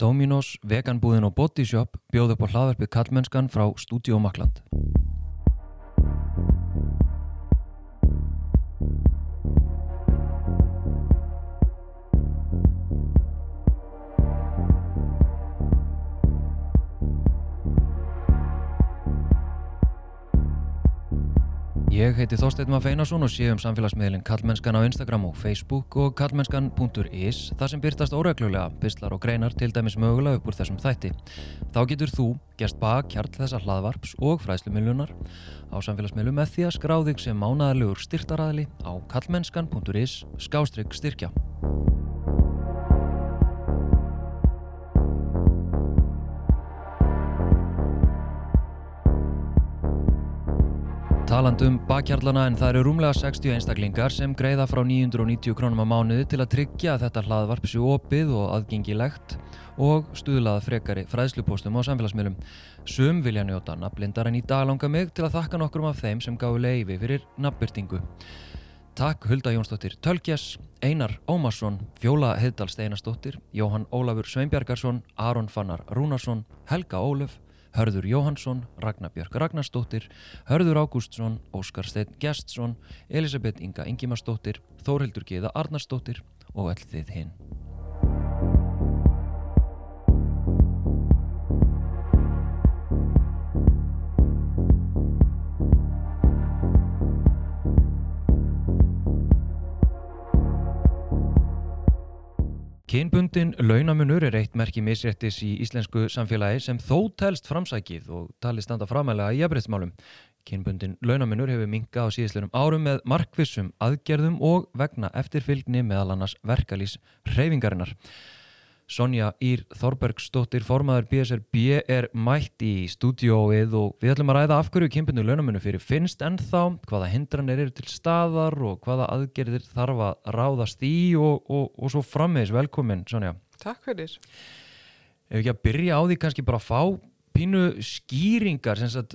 Dominos, veganbúðin og bodyshop bjóð upp á hlaðverfið Kallmennskan frá Studio Makland. Ég heiti Þorstein Maff Einarsson og sé um samfélagsmiðlinn Kallmennskan á Instagram og Facebook og kallmennskan.is þar sem byrtast óreglulega pistlar og greinar til dæmis mögulega upp úr þessum þætti. Þá getur þú gerst bak kjarl þessa hlaðvarps og fræðslumiljunar á samfélagsmiðlu með því að skráðið sem mánaðarlegur styrtaræðli á kallmennskan.is skástrygg styrkja. Taland um bakkjarlana en það eru rúmlega 60 einstaklingar sem greiða frá 990 krónum á mánuði til að tryggja að þetta hlaðvarp séu opið og aðgengilegt og stuðlaða frekari fræðslupóstum á samfélagsmiðlum. Sum vilja njóta nafnlindar en í dag langar mig til að þakka nokkrum af þeim sem gáðu leiði fyrir nafnbyrtingu. Takk Hulda Jónsdóttir Tölkjas, Einar Ómarsson, Fjóla Heidal Steinarsdóttir, Jóhann Ólafur Sveinbjarkarsson, Aron Fannar Rúnarsson, Helga Ólöf, Hörður Jóhansson, Ragnar Björk Ragnarsdóttir, Hörður Ágústsson, Óskar Steinn Gjertsson, Elisabeth Inga Ingimarsdóttir, Þórhildur Gíða Arnarsdóttir og öll þið hinn. Kynbundin launamunur er eitt merki misréttis í íslensku samfélagi sem þó telst framsækið og tali standa framælega í jafnbreytsmálum. Kynbundin launamunur hefur minga á síðisleunum árum með markvissum aðgerðum og vegna eftirfylgni meðal annars verkalýs reyfingarinnar. Sonja Ír Þorbergsdóttir, formaður BSRB, er mætt í stúdióið og við ætlum að ræða af hverju kynbundu launamunum fyrir finnst ennþá, hvaða hindranir eru til staðar og hvaða aðgerðir þarf að ráðast í og, og, og svo frammeðis. Velkomin, Sonja. Takk fyrir. Ef ekki að byrja á því kannski bara að fá pínu skýringar, sem sagt,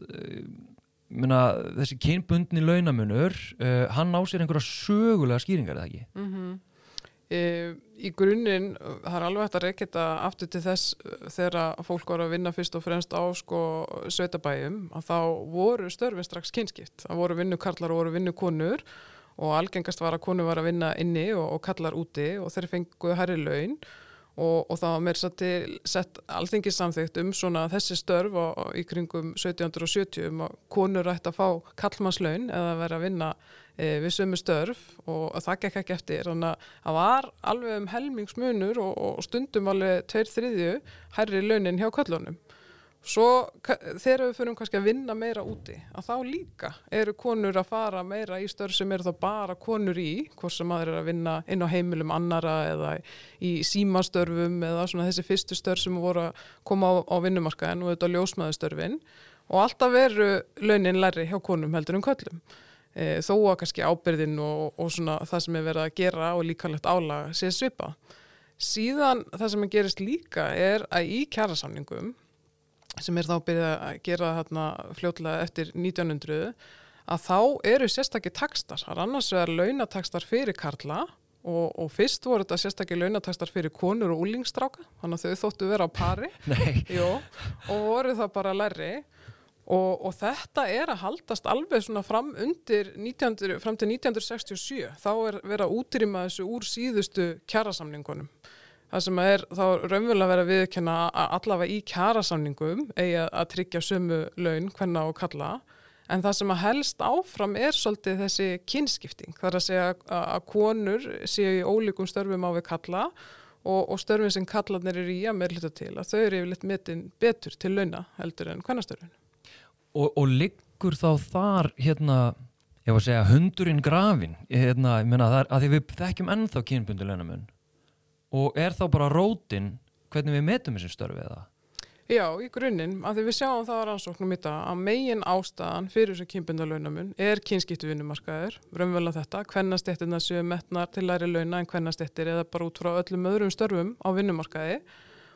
Muna, þessi kynbundni launamunur uh, hann á sér einhverja sögulega skýringar eða ekki? Mm -hmm. Í grunninn það er alveg hægt að reykja þetta aftur til þess þegar fólk voru að vinna fyrst og fremst á sko sveitabæjum að þá voru störfin strax kynskipt. Það voru vinnukarlar og voru vinnukonur og algengast var að konur var að vinna inni og, og kallar úti og þeir fenguðu herri laun. Og, og það var mér sett alþingisamþygt um svona þessi störf og, og í kringum 1770 um að konur ætti að fá kallmannslaun eða vera að vinna e, við sömu störf og, og það gekk ekki eftir. Þannig að það var alveg um helmingsmunur og stundum alveg tveir þriðju hærri launin hjá kallunum. Svo þegar við fyrir kannski að vinna meira úti, að þá líka eru konur að fara meira í störf sem eru þá bara konur í, hvort sem maður er að vinna inn á heimilum annara eða í símastörfum eða svona þessi fyrstu störf sem voru að koma á, á vinnumarkaðin og auðvitað ljósmaðustörfin og alltaf veru launin læri hjá konum heldur um köllum. E, þó að kannski ábyrðin og, og svona það sem er verið að gera og líkanlegt álag sé svipa. Síðan það sem er gerist líka er að í kjærasamningum sem er þá byrjað að gera þarna fljóðlega eftir 1900 að þá eru sérstakki takstar, það er annars vegar launatakstar fyrir Karla og, og fyrst voru þetta sérstakki launatakstar fyrir konur og úlingstráka, þannig að þau þóttu vera á pari. Jó, og voru það bara lærri og, og þetta er að haldast alveg svona fram undir 19, fram til 1967, þá er verið að útrýma þessu úr síðustu kjærasamningunum það sem er þá verið að viðkjöna allavega í kjærasamningum eigi að tryggja sömu laun hvenna og kalla en það sem að helst áfram er svolítið þessi kynskipting. Það er að segja að konur séu í ólíkum störfum á við kalla og, og störfin sem kallarnir eru í að meðluta til að þau eru yfirleitt metin betur til launa heldur en hvernastörfin Og, og liggur þá þar hérna ég var að segja hundurinn grafin hérna, ég er að því við þekkjum ennþá kynbundu launamun og er þá bara rótin hvernig við metum þessi störfi eða? Já, í grunninn, að því við sjáum það á rannsóknum í dag að megin ástæðan fyrir þessu kynbundalaunamun er kynskiptu vinnumarkaður, raunverulega þetta, hvernastettirna séu metnar til læri launa en hvernastettir eða bara út frá öllum öðrum störfum á vinnumarkaði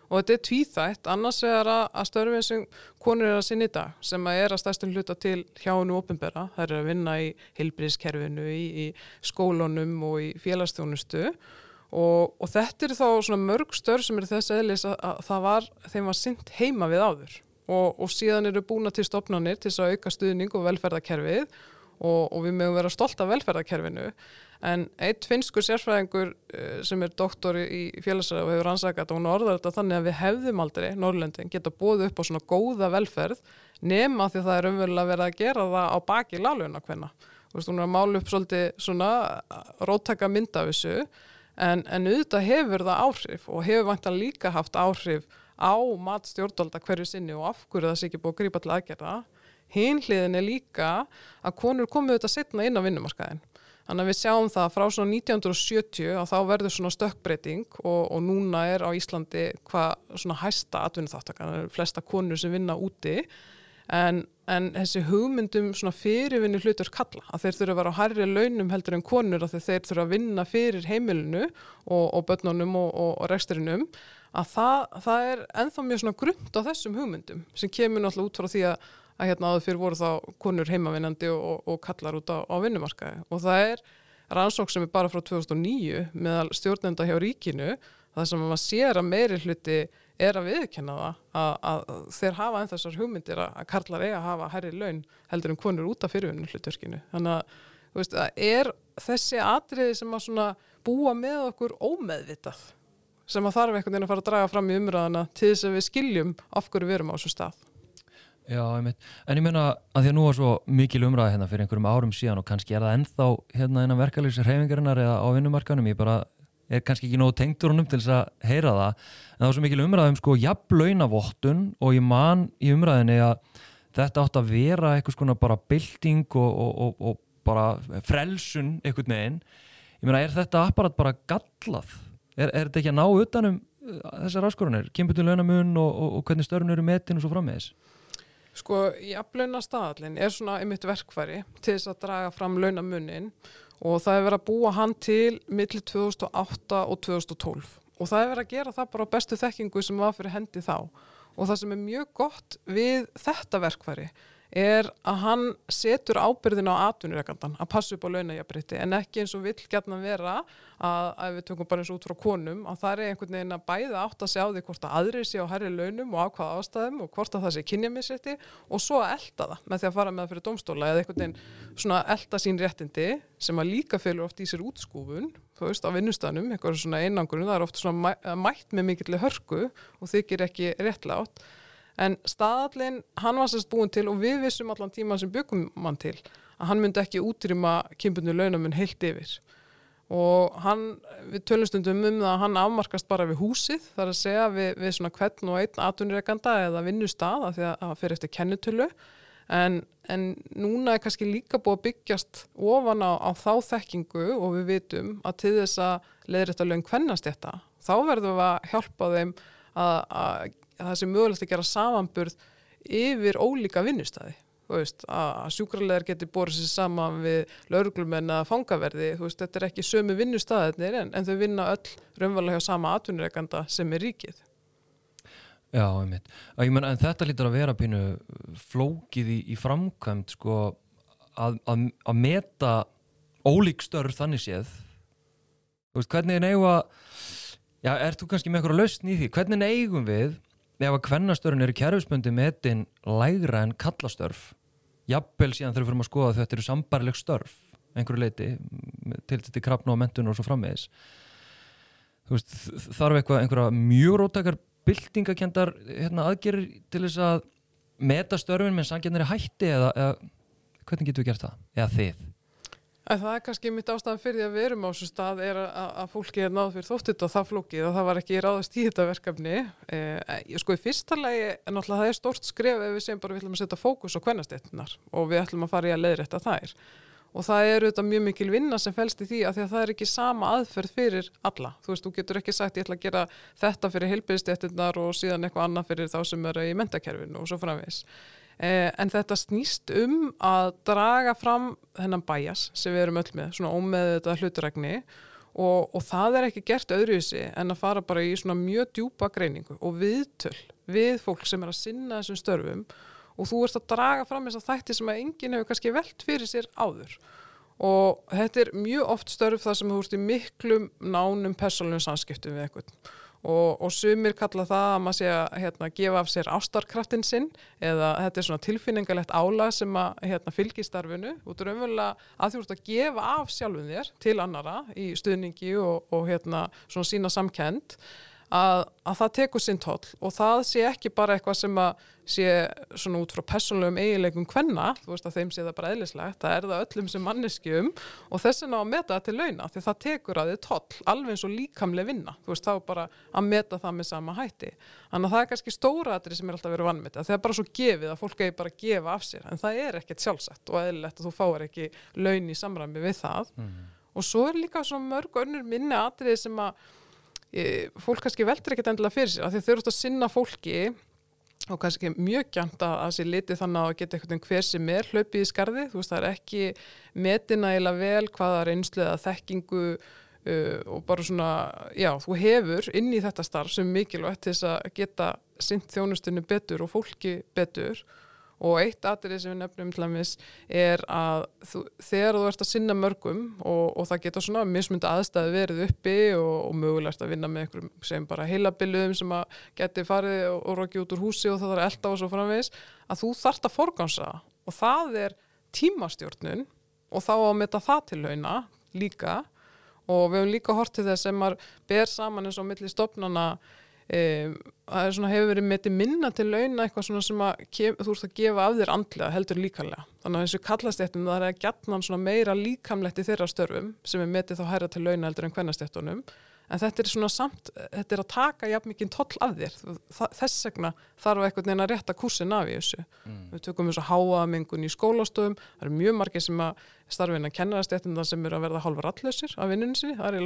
og þetta er tvíþætt, annars er að störfin sem konur er að sinna í dag sem að er að stærstum hluta til hjáinu ofinbera, það er að vinna í heilbríðskerfinu, í, í skólunum og í félagsþjónustu og, og þetta eru þá svona mörg störf sem eru þess eðlis að, að það var, þeim var synd heima við áður. Og, og síðan eru búna til stopnarnir til þess að auka stuðning og velferðarkerfið. Og, og við mögum vera stolt af velferðarkerfinu. En eitt finskur sérfræðingur eh, sem er doktor í félagsræði og hefur rannsakað og hún orðar þetta þannig að við hefðum aldrei Norrlöndin geta búið upp á svona góða velferð nema því það er umverulega verið að gera það á baki láluna hvenna. Þú veist, hún er að mála upp svolítið svona róttaka mynda af þessu en, en auðvitað hefur það áhrif og hefur vantan líka haft áhrif á matstjórnvalda hverju sinni og af hverju það sé ekki búið að grípa til aðgerða. Hinn hliðin er líka að konur komið auðvitað setna inn á vinnumarskaðin. Þannig að við sjáum það frá svona 1970 að þá verður svona stökkbreyting og, og núna er á Íslandi hvað svona hæsta atvinnuþáttakana, flesta konur sem vinna úti en, en þessi hugmyndum svona fyrirvinni hlutur kalla að þeir þurfa að vera á harri launum heldur en konur að þeir þurfa að vinna fyrir heimilinu og, og börnunum og, og reksturinnum að það, það er enþá mjög svona grunt á þessum hugmyndum sem kemur náttúrulega út frá því að að hérna áður fyrir voru þá konur heimavinnandi og, og, og kallar út á, á vinnumarkaði. Og það er rannsók sem er bara frá 2009 meðal stjórnenda hjá ríkinu það sem maður sér að meiri hluti er að viðkenna það að, að þeir hafa en þessar hugmyndir að kallar eiga að hafa herri laun heldur en konur út af fyrirvinnu hlutverkinu þannig að, veist, að er þessi atriði sem að búa með okkur ómeðvitað sem að þarf einhvern veginn að fara að draga fram í umræðana til þess að við skiljum af hverju við erum á þessu stað Já, einmitt. En ég meina að því að nú var svo mikil umræði hérna fyrir einhverjum árum síðan og kannski er það ennþá hérna innan verkefliðsir hreyfingarinnar eða á vinnumarkanum, ég bara er kannski ekki nógu tengtur honum til þess að heyra það en það var svo mikil umræði um sko jafnlaunavottun og ég man í umræðinni að þetta átt að vera eitthvað svona bara bilding og, og, og, og bara frelsun einhvern veginn. Ég meina, er þetta apparat bara gallað? Er, er þetta ekki að ná utanum uh, þessar áskorunir? Kymputu launamun og hvernig störnur eru metin og svo frammeðis? Sko, jafnlauna staðallin er svona einmitt verkfæri til þess að draga fram launamunin og það er verið að búa hann til millir 2008 og 2012 og það er verið að gera það bara á bestu þekkingu sem var fyrir hendi þá. Og það sem er mjög gott við þetta verkfæri er að hann setur ábyrðin á atvinnureikandan að passa upp á launajabrétti en ekki eins og vill gætna vera að, að við tökum bara eins út frá konum að það er einhvern veginn að bæða átt að sjá því hvort að aðrið sé á herri launum og á hvaða ástæðum og hvort að það sé kynjamisetti og svo að elda það með því að fara með það fyrir domstóla eða einhvern veginn svona elda sín réttindi sem að líka fylgur oft í sér útskúfun þú veist á vinnustanum, eitthvað svona einangrun það er oft svona mætt með mikill hörku og þykir ekki réttlátt en staðallin, hann var sérst búin til og við vissum allan tíma sem byggum mann til að hann myndi ekki útrýma kynbundu launamun heilt yfir. Og hann, við tölumstundum um það að hann afmarkast bara við húsið þar að segja við, við svona hvern og einn atvinnireganda eða vinnustad af því að það fyrir eftir kennutölu en, en núna er kannski líka búið að byggjast ofan á, á þá þekkingu og við vitum að til þess að leðir þetta lögn hvennast þetta þá verðum við að hjálpa þeim að, að það sem mögulegt að gera samanburð yfir ólíka vinnustæði veist, að sjúkrarlegar getur borðið sér saman við lauruglumenn að fangaverði veist, þetta er ekki sömu vinnustæðinir en, en þau vinna öll raunverulega hjá sama atvinnureikanda sem er ríkið. Já, einmitt. Menn, en þetta lítur að vera pínu flókið í, í framkvæmt sko, að, að, að meta ólík störf þannig séð. Veist, hvernig er negu að já, er þú kannski með eitthvað lausn í því? Hvernig eigum við ef að kvennastörun eru kjærfisbundi metin lægra en kallastörf jafnvel síðan þurfum við að skoða að þetta eru sambarleg störf einhverju leiti til þetta krafna og mentun og svo framvegis veist, þarf eitthvað einhverja mjög róttakar byltingakendar hérna, aðgerir til þess að meta störfin með sangjarnir hætti eða, eða hvernig getur við gert það? Eða þið? En það er kannski mitt ástæðan fyrir því að við erum á þessu stað er að, að fólki er náð fyrir þóttit og það flókið og það var ekki ráðast í þetta verkefni. Eh, sko í fyrsta lagi, náttúrulega það er stort skref ef við segjum bara við ætlum að setja fókus á kvennastettunar og við ætlum að fara í að leiðrætta þær. Og það er auðvitað mjög mikil vinna sem fælst í því að, því að það er ekki sama aðferð fyrir alla. Þú veist, þú getur ekki sagt ég ætla að gera þetta fyrir heilbyrðstettunar og síðan eitthvað annað fyrir þá sem eru í mentakerfinu og svo framvegis. Eh, en þetta snýst um að draga fram þennan bæjas sem við erum öll með, svona ómeð þetta hlutregni. Og, og það er ekki gert öðruvísi en að fara bara í svona mjög djúpa greiningu og viðtöl við fólk sem er að sinna þessum störfum. Og þú ert að draga fram þess að þætti sem að enginn hefur kannski velt fyrir sér áður. Og þetta er mjög oft störf þar sem þú ert í miklum nánum persónum samskiptum við einhvern og, og sumir kalla það að maður sé að hérna, gefa af sér ástarkraftin sinn eða þetta er svona tilfinningalegt álag sem að hérna, fylgistarfinu út er umverulega að þú ert að gefa af sjálfum þér til annara í stuðningi og, og hérna, svona sína samkend að, að það tekur sinn toll og það sé ekki bara eitthvað sem að sé svona út frá personlegum eiginleikum hvenna, þú veist að þeim sé það bara eðlislegt, það er það öllum sem manneskjum og þess vegna að meta það til launa því það tekur að þið toll, alveg eins og líkamlega vinna, þú veist þá bara að meta það með sama hætti. Þannig að það er kannski stóra aðri sem er alltaf verið vannmeta, það er bara svo gefið að fólk eigi bara að gefa af sér en það er ekkert sjálfsagt og eðlilegt að þú fáir ekki laun í samræmi við það mm. og svo er líka svona mörg önnur minni atrið sem að fólk kannski veldur ekkert endilega fyrir sér eru út að sinna fólki og kannski mjög gænt að það sé litið þannig að geta einhvern veginn hver sem er hlaupið í skarði, þú veist það er ekki metinægilega vel hvaða reynslu eða þekkingu uh, og bara svona, já, þú hefur inn í þetta starf sem mikilvægt til þess að geta sint þjónustunni betur og fólki betur og eitt atrið sem við nefnum til dæmis er að þú, þegar þú ert að sinna mörgum og, og það getur svona mismund aðstæði verið uppi og, og mögulegt að vinna með einhverjum sem bara heilabilluðum sem að geti farið og, og rokki út úr húsi og það að elda og svo framvegis að þú þart að forgansa og það er tímastjórnun og þá að metta það til launa líka. Og við hefum líka hortið þess sem maður ber saman eins og millir stopnana Um, það svona, hefur verið metið minna til launa eitthvað svona sem að kem, þú ert að gefa af þér andlega heldur líkanlega þannig að eins og kallastéttum það er að gætna meira líkamlegt í þeirra störfum sem er metið þá hæra til launa heldur en hvernastéttunum en þetta er svona samt þetta er að taka jafn mikið toll af þér. Þess vegna þarf eitthvað neina að rétta kursin af í þessu. Mm. við tökum eins og háamengun í skólastofum. Það eru mjög margir sem að starfina kennarastéttum það sem eru að verða hálfur allösir af vinnunsi, það er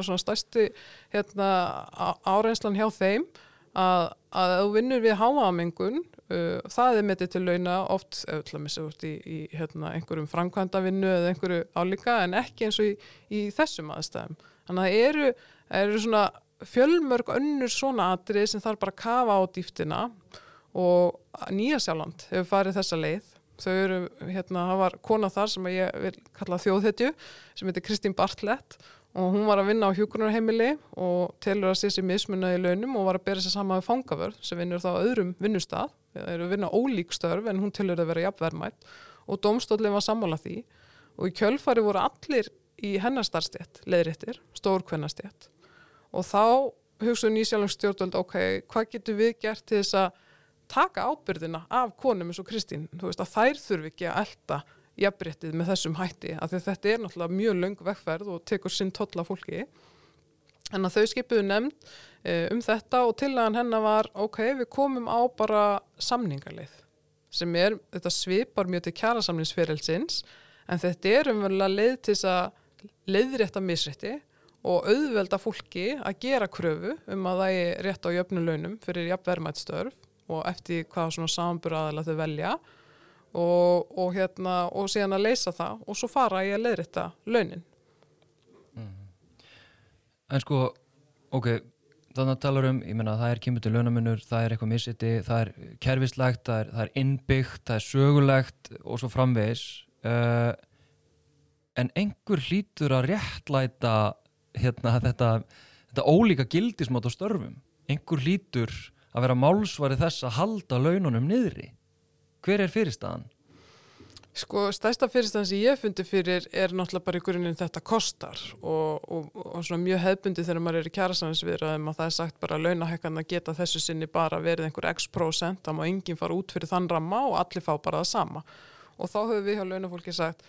að, að þú vinnur við háamengun uh, það er metið til launa oft út í, í hérna, einhverjum framkvæmdavinnu eða einhverju álíka en ekki eins og í, í þessum aðstæðum. Þannig að það eru, eru svona fjölmörg önnur svona atrið sem þarf bara að kafa á dýftina og Nýja Sjáland hefur farið þessa leið. Þau eru, hérna, það var kona þar sem ég vil kalla þjóðhetju sem heitir Kristín Bartlett og hún var að vinna á hjókunarheimili og telur að sé sér mismunna í launum og var að bera sér sama við fangavörð sem vinnur þá öðrum vinnustaf, það eru að vinna ólík störf en hún telur að vera jafnverðmætt og domstólinn var sammála því. Og í kjölfari voru allir í hennastarstjett, leðréttir, stórkvennastjett og þá hugsaðu nýsjálfstjórnvöld, ok, hvað getur við gert til þess að taka ábyrðina af konum eins og Kristín, þú veist að þær þurfi ekki að elda jafnbryttið með þessum hætti af því að þetta er náttúrulega mjög löng vekkferð og tekur sinn tolla fólki. En að þau skipuðu nefnd e, um þetta og tillagan hennar var ok, við komum á bara samningarleið sem er, þetta svipar mjög til kjærasamningsferilsins en þetta er umverulega leið til þess að leiðrétta misrétti og auðvelda fólki að gera kröfu um að það er rétt á jöfnuleunum fyrir jafnverðmættstörf og eftir hvað svona samburaðala þau velja og, og, hérna, og síðan að leysa það og svo fara ég að leiðrita launin. Mm. En sko, ok þannig að tala um, ég menna það er kemur til launamunur, það er eitthvað missiti það er kerfislegt, það er, það er innbyggt það er sögulegt og svo framvegs uh, en einhver hlýtur að réttlæta hérna þetta þetta ólíka gildismátt á störfum. Einhver hlýtur að vera málsvari þess að halda laununum niðri Hver er fyrirstaðan? Sko, stæsta fyrirstaðan sem ég fundi fyrir er náttúrulega bara í grunninn þetta kostar og, og, og svona mjög hefbundi þegar maður er í kjærasamins-viðraðum að það er sagt bara að launahekkan að geta þessu sinni bara verið einhver x prosent, það má enginn fara út fyrir þann ramma og allir fá bara það sama og þá höfum við hjá launafólki sagt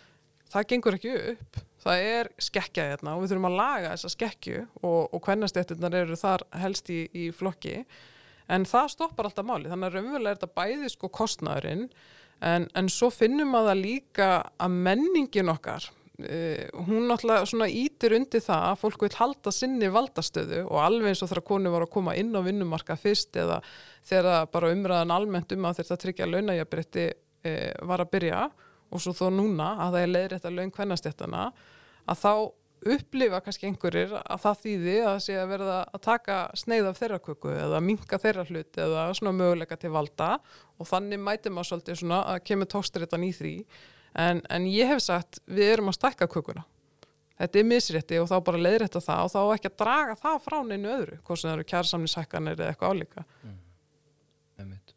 það gengur ekki upp, það er skekkja hérna og við þurfum að laga þessa skekkju og, og hvernastéttunar eru þar helst í, í flokki en það stoppar alltaf máli þannig að raunverulega er þetta bæði sko kostnæðurinn en, en svo finnum að það líka að menningin okkar uh, hún náttúrulega svona ítir undir það að fólk vil halda sinni valdastöðu og alveg eins og þegar konu var að koma inn á vinnumarka fyrst eða þegar bara umræðan almennt um að þetta tryggja launajabrétti uh, var að byrja og svo þó núna að það er leiðrætt að laun kvennastéttana að þá upplifa kannski einhverjir að það þýði að sé að verða að taka sneið af þeirra köku eða minka þeirra hlut eða svona möguleika til valda. Og þannig mætum að svolítið svona að kemur tókstrættan í því. En, en ég hef sagt við erum að stækka kökuna. Þetta er misrétti og þá bara leiðrétta það og þá ekki að draga það frá neinu öðru hvort sem það eru kjærsamnishækkanir eða eitthvað álíka. Einmitt.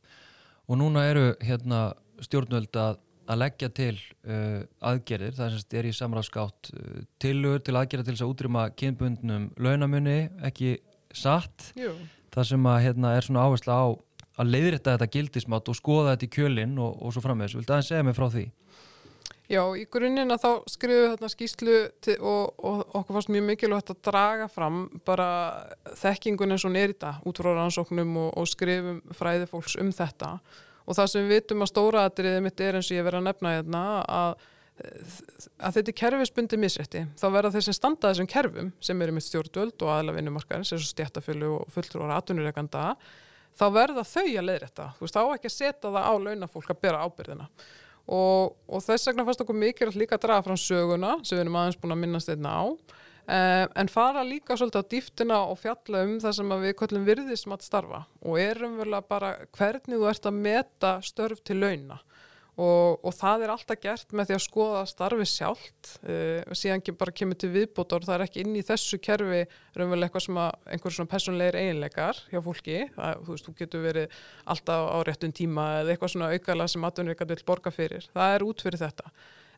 Og núna eru hérna stjórnvöld að, að leggja til uh, aðgerðir, það sem er í samráðskátt uh, tilur til aðgerða til þess að útrýma kynbundnum launamunni, ekki satt, Jú. það sem að hérna er svona áhersla á að leiðrétta þetta gildismat og skoða þetta í kjölinn og, og svo framvegis. Vildu aðeins segja mig frá því? Já, í grunninn að þá skrifum við þarna skýslu til, og, og okkur fannst mjög mikilvægt að draga fram bara þekkingun eins og nýrita út frá rannsóknum og, og skrifum fræði fólks um þetta og það sem við vitum að stóra atriðið mitt er eins og ég verið að nefna hérna að, að þetta er kerfisbundi misrætti þá verða þeir sem standa þessum kerfum sem eru mitt stjórnvöld og aðla vinnumarkaðins eins og stjættafjölu og fulltrúar atvinnureikanda þá verða þau að leiðrætta þú veist þá ekki að setja það á launafólk að bera ábyrðina og, og þess vegna fannst okkur mikilvægt líka að draga fram söguna sem við erum aðeins búin að minnast einna á um, en fara líka svolítið á dýftina og fjalla um það sem við köllum virðismat starfa og erum vel að bara hvernig þú ert að meta störf til launa. Og, og það er alltaf gert með því að skoða starfi sjálft. Uh, og síðan ekki bara kemur til viðbótar það er ekki inn í þessu kerfi raunverulega eitthvað sem að einhver svona personleir eiginleikar hjá fólki, það, þú veist, þú getur verið alltaf á réttum tíma eða eitthvað svona aukala sem atvinnvíkand vil borga fyrir. Það er út fyrir þetta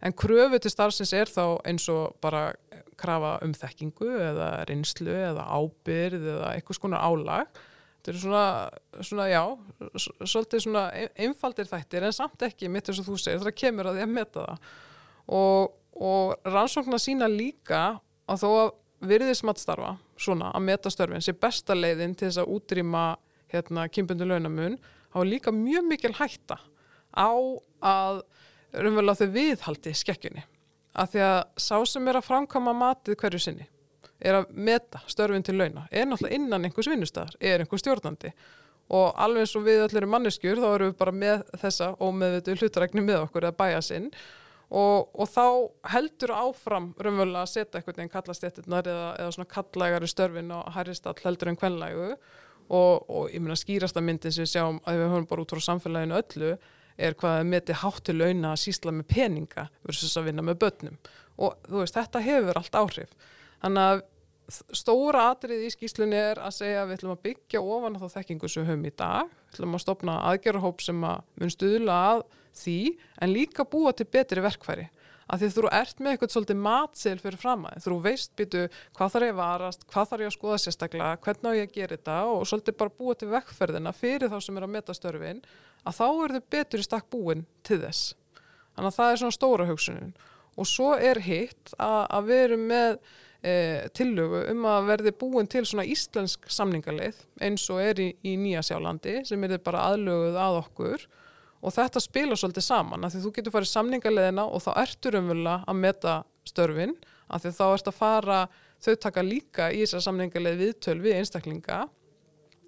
en kröfu til starfsins er þá eins og bara krafa um þekkingu eða reynslu eða ábyrð eða eitthvað skonar álag. Þetta eru svona, svona já, svolítið svona einfaldir þættir en samt ekki mitt eins og þú segir það kemur að því að meta það. Og, og rannsóknar sína líka að þó að virðismat starfa svona að meta störfin sé besta leiðin til þess að útrýma hérna kynbundu launamun þá er líka mjög mikil hætta á að raunverulega þau viðhaldi skekkjunni. Að því að sá sem er að framkama matið hverju sinni er að meta störfin til launa er náttúrulega innan einhvers vinnustæðar, er einhvers stjórnandi. Og alveg eins og við allir erum manneskjur þá erum við bara með þessa ómeðvitu hlutarækni með okkur eða bæja sinn og, og þá heldur áfram raunverulega að setja einhvern veginn kallastéttirnar eða, eða svona kallægari störfin og hærristall heldur en kvenlægu. Og, og ég meina skýrasta myndin sem við sjáum að við höfum bara út frá samfélaginu öllu er hvað að meti hátt til launa að sísla með peninga versus að vinna með börnum og þú veist þetta hefur allt áhrif Þannig að stóra atrið í skýslunni er að segja að við ætlum að byggja ofan á þá þekkingu sem við höfum í dag. Við ætlum að stopna aðgerrahóp sem að mun stuðla að því en líka búa til betri verkfæri. Að því þú ert með eitthvað svolítið matsil fyrir framæði. Þú veist býtu hvað þarf ég að varast, hvað þarf ég að skoða sérstaklega, hvernig á ég að gera þetta og svolítið bara búa til verkfærðina fyrir þá sem er að meta störfin að þá eru þau betur í stakk búin til þess. Þannig að það er svona stóra hugsunin. Og svo er hitt að, að við erum með e, tillögu um að verði búin til svona íslensk samningarleið eins og er í, í Nýja Sjálandi sem er bara aðlöguð að okkur og þetta spila svolítið saman af því þú getur farið samningarleiðina og þá ertur umvöla að meta störfin af því þá ert að fara þau taka líka í þessar samningarleið viðtöl við einstaklinga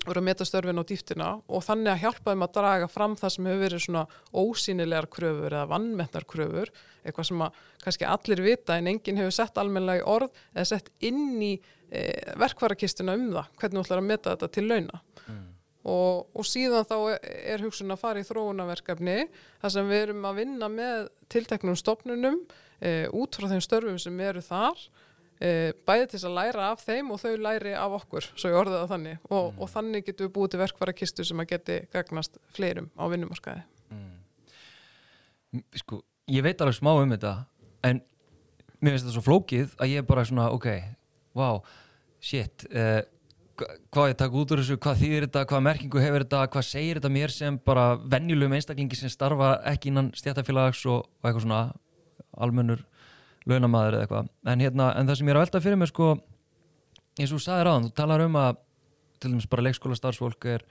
voru að meta störfin á dýftina og þannig að hjálpa þeim að draga fram það sem hefur verið svona ósýnilegar kröfur eða vannmetnar kröfur, eitthvað sem að kannski allir vita en enginn hefur sett almenlega í orð eða sett inn í e, verkvarakistuna um það, hvernig þú ætlar að meta þetta til launa. Mm. Og, og síðan þá er hugsun að fara í þróunaverkefni þar sem við erum að vinna með tilteknum stopnunum e, út frá þeim störfum sem eru þar e, bæði til að læra af þeim og þau læri af okkur, svo ég orðið það þannig og, mm. og þannig getum við búið til verkvarakistu sem að geti gagnast fleirum á vinnumarskaði mm. Sko, ég veit alveg smá um þetta en mér finnst þetta svo flókið að ég er bara svona, ok, wow shit uh, hvað ég takk út úr þessu, hvað þýðir þetta hvað merkingu hefur þetta, hvað segir þetta mér sem bara venjulegum einstaklingi sem starfa ekki innan stjættafélags og, og eitthvað svona almennur launamaður eða eitthvað en, hérna, en það sem ég er að velta fyrir mig sko, eins og þú sagði ráðan, þú talar um að til dæmis bara leikskóla starfsfólk er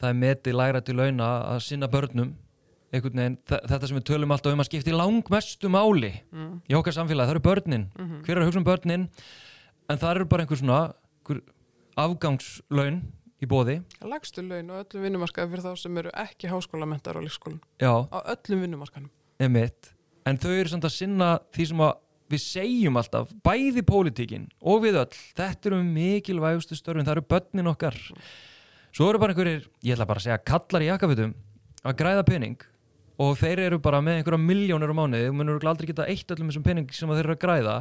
það er metið læra til launa að sinna börnum veginn, þetta sem við tölum alltaf um að skipta í langmestu máli mm. í okkar samfélagi, það eru börnin mm -hmm. hver er að hugsa um börnin en það eru bara einhver svona einhver afgangslaun í bóði Lagstu laun og öllum vinnumarkaði fyrir þá sem eru ekki háskólamentar á leikskólum á öllum vinnumarkanum Emitt en þau eru samt að sinna því sem við segjum alltaf, bæði pólitíkin og við öll, þetta eru mikilvægustu störfin, það eru börnin okkar. Svo eru bara einhverjir, ég ætla bara að segja kallar í jakkafutum að græða pening. Og þeir eru bara með einhverja miljónir á mánuði og munur aldrei geta eitt öllum þessum pening sem þeir eru að græða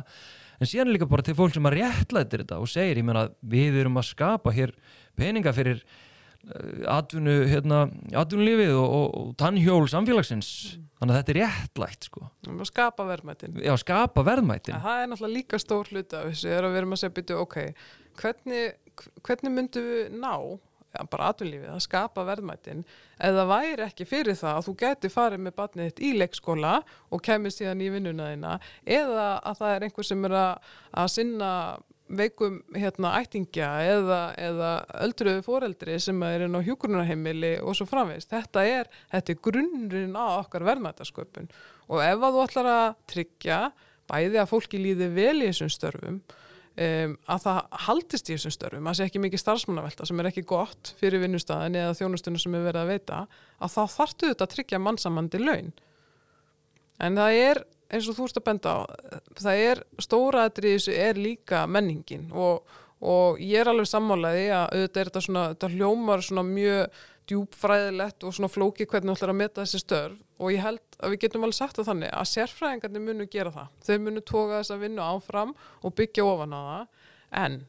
en síðan líka bara til fólk sem að réttlætir þetta og segir, ég meina, við erum að skapa hér peninga fyrir uh, atvinnu, hérna, atvinnulífið og, og, og tannhjól samfélagsins. Þannig að þetta er réttlætt sko. Að skapa verðmætin. Já, skapa verðmætin. En það er náttúrulega líka stór hluti af þessu er að við erum að segja byrju, ok, hvernig, hvernig myndum við ná ja, bara atvinnlífið að skapa verðmætin ef það væri ekki fyrir það að þú geti farið með batnið þitt í leikskóla og kemur síðan í vinnuna þína eða að það er einhver sem er að, að sinna veikum hérna ættingja eða, eða öldruðu foreldri sem er inn á hjúgrunarheimili og svo framvegist. Þetta er, þetta er grunnurinn á okkar verðmætasköpun og ef að þú ætlar að tryggja bæði að fólki líði vel í þessum störfum um, að það haldist í þessum störfum, að sé ekki mikið starfsmannavelta sem er ekki gott fyrir vinnustæðin eða þjónustunum sem er verið að veita, að þá þartu þetta að tryggja mannsamandi laun. En það er eins og þú ert að benda á, það er stóra aðrið þessu er líka menningin og, og ég er alveg sammálaði að auðvitað er þetta svona, þetta hljómar svona mjög djúbfræðilegt og svona flóki hvernig þú ætlar að meta þessi störf. Og ég held að við getum alveg sagt það þannig að sérfræðingarnir munu gera það. Þeir munu toga þess að vinna áfram og byggja ofan á það. En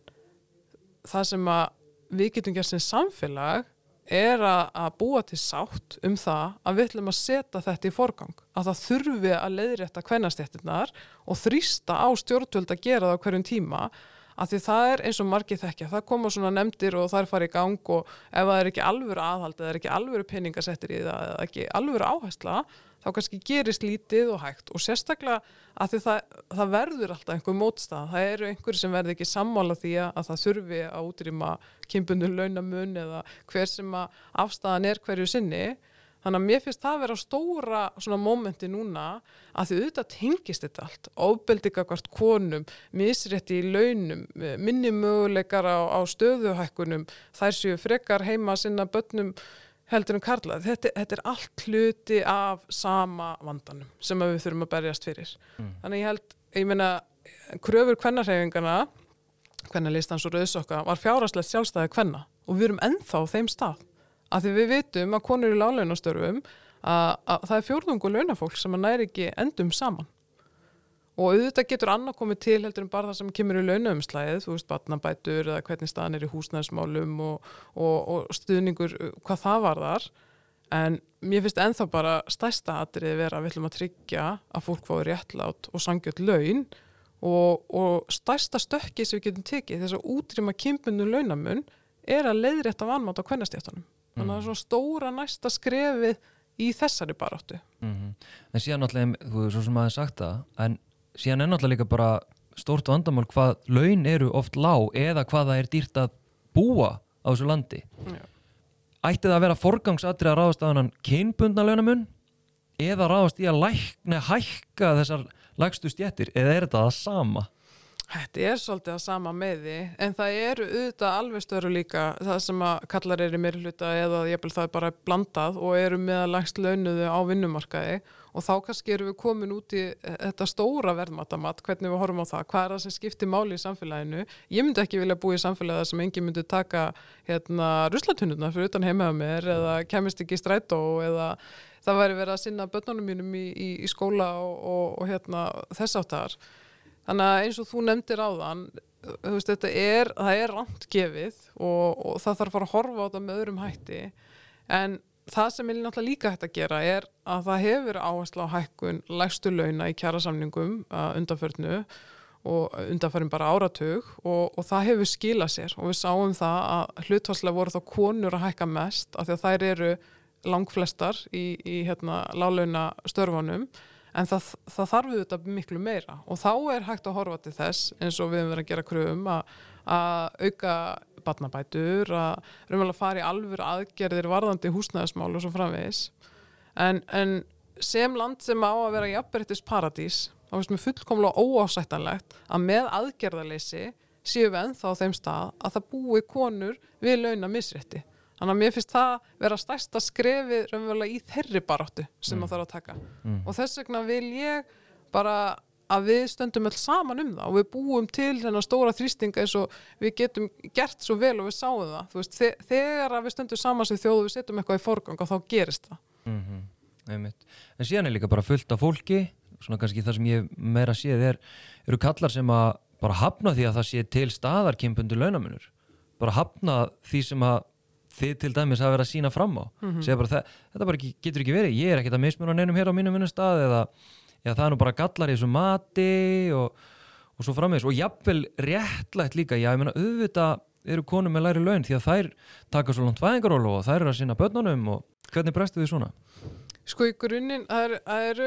það sem við getum gert sem samfélag er að, búa til sátt um það að við ætlum að setja þetta í forgang. Að það þurfi að leiðrétta kvennastjættirnar og þrýsta á stjórnvöld að gera það á hverjum tíma að því það er eins og margið þekkja. Það koma svona nefndir og það er farið í gang og ef það er ekki alvöru aðhald eða er ekki alvöru peningasettir í það eða ekki alvöru áhersla þá kannski gerist lítið og hægt. Og sérstaklega að því það, það verður alltaf einhver mótstað, það eru einhverju sem verður ekki sammála því að það þurfi að útrýma kynbundu launamun eða hver sem afstæðan er hverju sinni þannig að mér finnst það að vera stóra svona mómenti núna að því auðvitað tengist þetta allt, ofbeldingakvart konum, misrétti í launum, minni möguleikar á, á stöðuhækkunum, þær séu frekar heima sinna börnum heldur um karla. Þetta, þetta er allt hluti af sama vandanum sem við þurfum að berjast fyrir. Mm. Þannig ég held, ég meina, kröfur kvennarhefingana, kvennalistans og rauðsokka, var fjárastlegt sjálfstæði kvenna og við erum ennþá á þeim stað. Af því við vitum að konur í lálaunastörfum að, að það er fjórðungu launafólk sem að næri ekki endum saman. Og auðvitað getur annað komið til heldur en bara það sem kemur í launaumslæðið, þú veist, batnabætur eða hvernig staðan er í húsnæðismálum og, og, og stuðningur hvað það var þar, en mér finnst enþá bara stærsta atrið vera að við ætlum að tryggja að fólk fái réttlátt og sangjöld laun. Og, og stærsta stökki sem við getum tekið þess að útrýma kympunnu launamun er að leiðrétta vanmátt á kvennastjæftanum. Þannig að það er svona stóra næsta skrefið í þessari baráttu. Mm -hmm. En síðan náttúrulega, þú veist, svo sem aðeins sagt það, en síðan er náttúrulega líka bara stórt vandamál hvað laun eru oft lág eða hvað það er dýrt að búa á þessu landi Já. ætti það að vera forgangsatrið að ráðast að hann kynbundna launamun eða ráðast í að lækna hækka þessar lagstu stjættir eða er þetta það sama? Þetta er svolítið að sama með því en það eru auðvitað alveg störu líka það sem að kallar er í mér hluta eða ég vil það er bara blandað og eru með að lagst launuðu á vinnumarkaði og þá kannski eru við komin út í þetta stóra verðmatamat, hvernig við horfum á það, hvað er það sem skiptir máli í samfélaginu. Ég myndi ekki vilja búa í samfélagi sem engin myndi taka hérna, ruslatununa fyrir utan heimaða mér eða kemist ekki í strætó eða það væri verið að sinna börnunum mínum í, í, í skóla og, og, og hérna. Þannig að eins og þú nefndir á þann, veist, þetta er, það er rámt gefið og, og það þarf að fara að horfa á þetta með öðrum hætti. En það sem er náttúrulega líka hægt að gera er að það hefur áherslu á hækkun lægstu launa í kjærasamningum uh, undanförnu og undanförum bara áratug og, og það hefur skilað sér. Og við sáum það að hlutvarslega voru þá konur að hækka mest af því að þær eru langflestar í, í hérna, lálauna störfanum en það, það þarf þetta miklu meira og þá er hægt að horfa til þess eins og við höfum verið að gera kröfum að, að auka batnabætur, að raunverulega fara í alvöru aðgerðir varðandi húsnæðismál og svo framvegis. En, en sem land sem á að vera jafnbryttis paradís, þá finnst mér fullkomlega óásættanlegt að með aðgerðarleysi séu við ennþá á þeim stað að það búi konur við launa misrétti. Þannig að mér finnst það vera stærsta skrefið raunverulega í þeirri baráttu sem mm. það þarf að taka. Mm. Og þess vegna vil ég bara að við stöndum öll saman um það og við búum til þennan stóra þrýstinga eins og við getum gert svo vel og við sáum það veist, þegar við stöndum saman sem þjóðu við setjum eitthvað í forgang og þá gerist það mm -hmm. En síðan er líka bara fullt af fólki svona kannski það sem ég meira séð er, eru kallar sem að bara hafna því að það sé til staðar kynbundu launamunur bara hafna því sem að þið til dæmis hafa verið að sína fram á. Segja bara það, þetta bara getur ekki verið. Ég er ekkert að mismuna neinum hér á mínum vinnustad eða já, það er nú bara gallar í þessu mati og, og svo framvegis. Og jafnvel réttlætt líka já, ég meina auðvitað eru konum með læri laun því að þær taka svo langt fæðingarólu og þær eru að sinna börnunum og hvernig brestu þið svona? Sko í grunninn, það eru- eru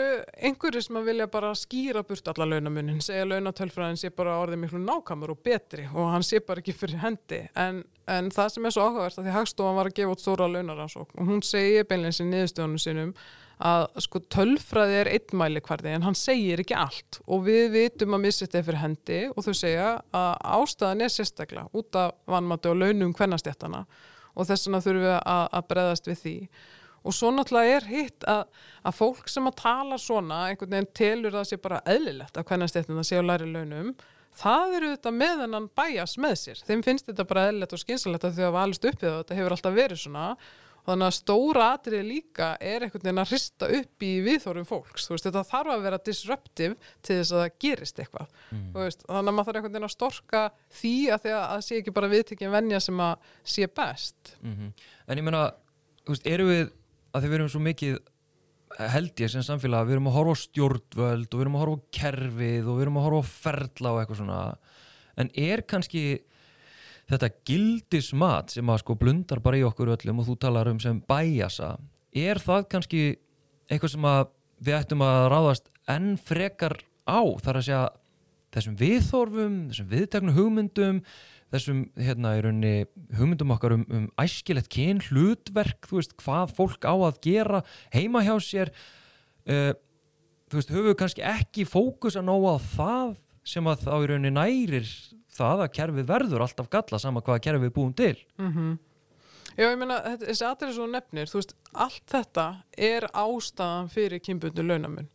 einhverju sem að vilja bara skýra burt alla launamunin, segja launatölfræðin sé bara orðið miklu nákvæmur og betri og hann sé bara ekki fyrir hendi. En, en það sem er svo áhugavert að því Hagstofan var að gefa út stóra launaransókn og hún segir beinleins í niðurstöðunum sínum að sko tölfræði er einnmæli hverði en hann segir ekki allt og við vitum að missið þetta fyrir hendi og þau segja að ástæðan er sérstaklega út af vannmati og launum hvernastjættana og þess vegna þurfum við að, að og svo náttúrulega er hitt að, að fólk sem að tala svona einhvern veginn telur það sé bara eðlilegt að hvernig stefnum það sé á læri launum það eru þetta með hennan bæjas með sér. Þeim finnst þetta bara eðlilegt og skynsalegt að þau hafa alveg uppið og þetta hefur alltaf verið svona. Og þannig að stóra atrið líka er einhvern veginn að hrista upp í viðþórum fólks. Veist þetta þarf að vera disruptive til þess að það gerist eitthvað. Þú veist, þannig að maður þarf einhvern veginn að storka því að því að það sé ekki bara viðtekinn venja sem að sé best. Mm En ég meina, þú veist, eru við að þið verum svo mikið held ég sem samfélag, við erum að horfa á stjórnvöld og við erum að horfa á kerfið og við erum að horfa á ferla og eitthvað svona. En er kannski þetta gildismat sem að sko blundar bara í okkur öllum og þú talar um sem bæjasa, er það kannski eitthvað sem að við ættum að ráðast enn frekar á? Þar að segja þessum viðþorfum, þessum viðteknu hugmyndum þessum hérna í rauninni hugmyndum okkar um, um æskilegt kyn, hlutverk, veist, hvað fólk á að gera heima hjá sér uh, þú veist, höfum við kannski ekki fókus að nóga á það sem að þá í rauninni nærir það að kerfið verður alltaf galla sama hvaða kerfið búum til Já, ég meina, þessi atrið svo nefnir, þú veist, allt þetta er ástæðan fyrir kynbundu launamun.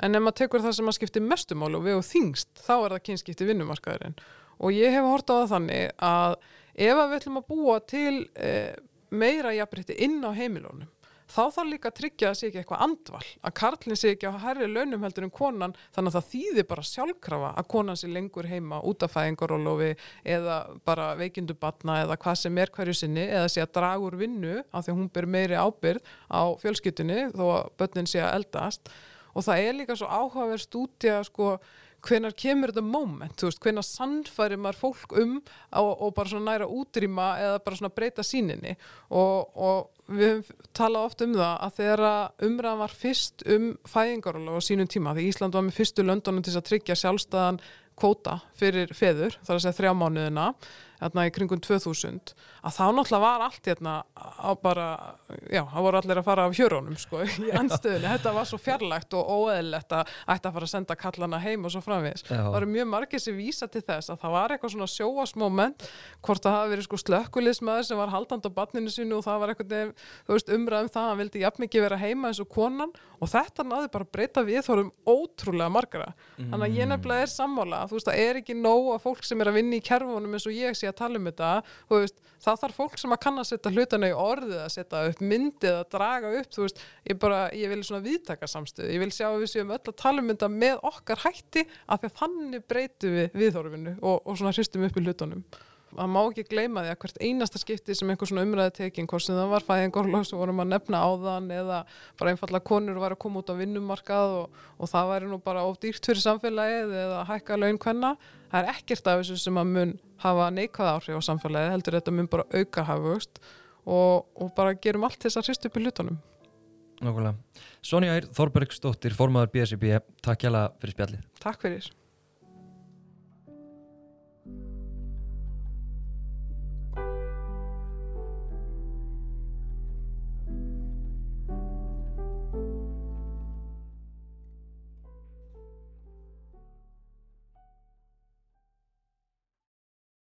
En ef maður tekur það sem að skipti mestumáli og við og þingst, þá er það kynskipti vinnumarkaðurinn. Og ég hef hort á þannig að ef að við ætlum að búa til eh, meira jafnrétti inn á heimilónum, þá þarf líka að tryggja að sé ekki eitthvað andval, að karlinn sé ekki á hærri launum heldur en konan, þannig að það þýðir bara sjálfkrafa að konan sé lengur heima út af fæðingarólofi eða bara veikindu batna eða hvað sem er hverju sinni eða sé að draga úr vinnu af því að hún ber meiri ábyrð á fjölskyttunni þó að börnin sé að eldast. Og það er líka svo áhugaverð stúdía sko hvenar kemur þetta moment, þú veist, hvenar sannfæri maður fólk um og, og bara svona næra útrýma eða bara svona breyta síninni og, og við höfum talað oft um það að þegar umræðan var fyrst um fæðingaróla á sínum tíma, því Ísland var með fyrstu löndunum til að tryggja sjálfstæðan kvóta fyrir feður, þar að segja þrjá mánuðina hérna í kringum 2000 að þá náttúrulega var allt hérna á bara, já, það voru allir að fara af hjörónum sko, í andstöðunni. Þetta var svo fjarlægt og óeðlegt að ætti að fara að senda kallana heim og svo framvegis. Já. það eru mjög margir sem vísa til þess að það var eitthvað svona sjóasmoment hvort það hafi verið sko slökkulismæður sem var haldand á barninu sínu og það var eitthvað þú veist umræðum það, hann vildi jafn mikið vera heima eins og konan. Og þetta náði bara að breyta við þórum ótrúlega margara þannig að ég nefnilega er sammála þú veist það er ekki nóg að fólk sem er að vinna í kerfunum eins og ég sé að tala um þetta þú veist, það þarf fólk sem að kann að setja hlutana í orðið að setja upp myndið að draga upp, þú veist, ég bara ég vil svona viðtaka samstöð, ég vil sjá að við séum öll að tala um þetta með okkar hætti að þannig breytum við viðhorfinu og, og svona hristum upp í hlutunum það má ekki gleyma því að hvert einasta skipti sem einhver svona umræði tekin, hvort sem það var fæðingorlós og vorum að nefna áðan eða bara einfallega konur var að koma út á vinnumarkað og, og það væri nú bara of dýrt fyrir samfélagið eða hækka laun hvenna það er ekkert af þessu sem að mun hafa neikvæð áhrif á samfélagið, heldur þetta mun bara auka hafugust og, og bara gerum allt þess að hrist upp í hlutunum. Nákvæmlega. Sonja Þorbergsdóttir, formaður BSIB, takk hjá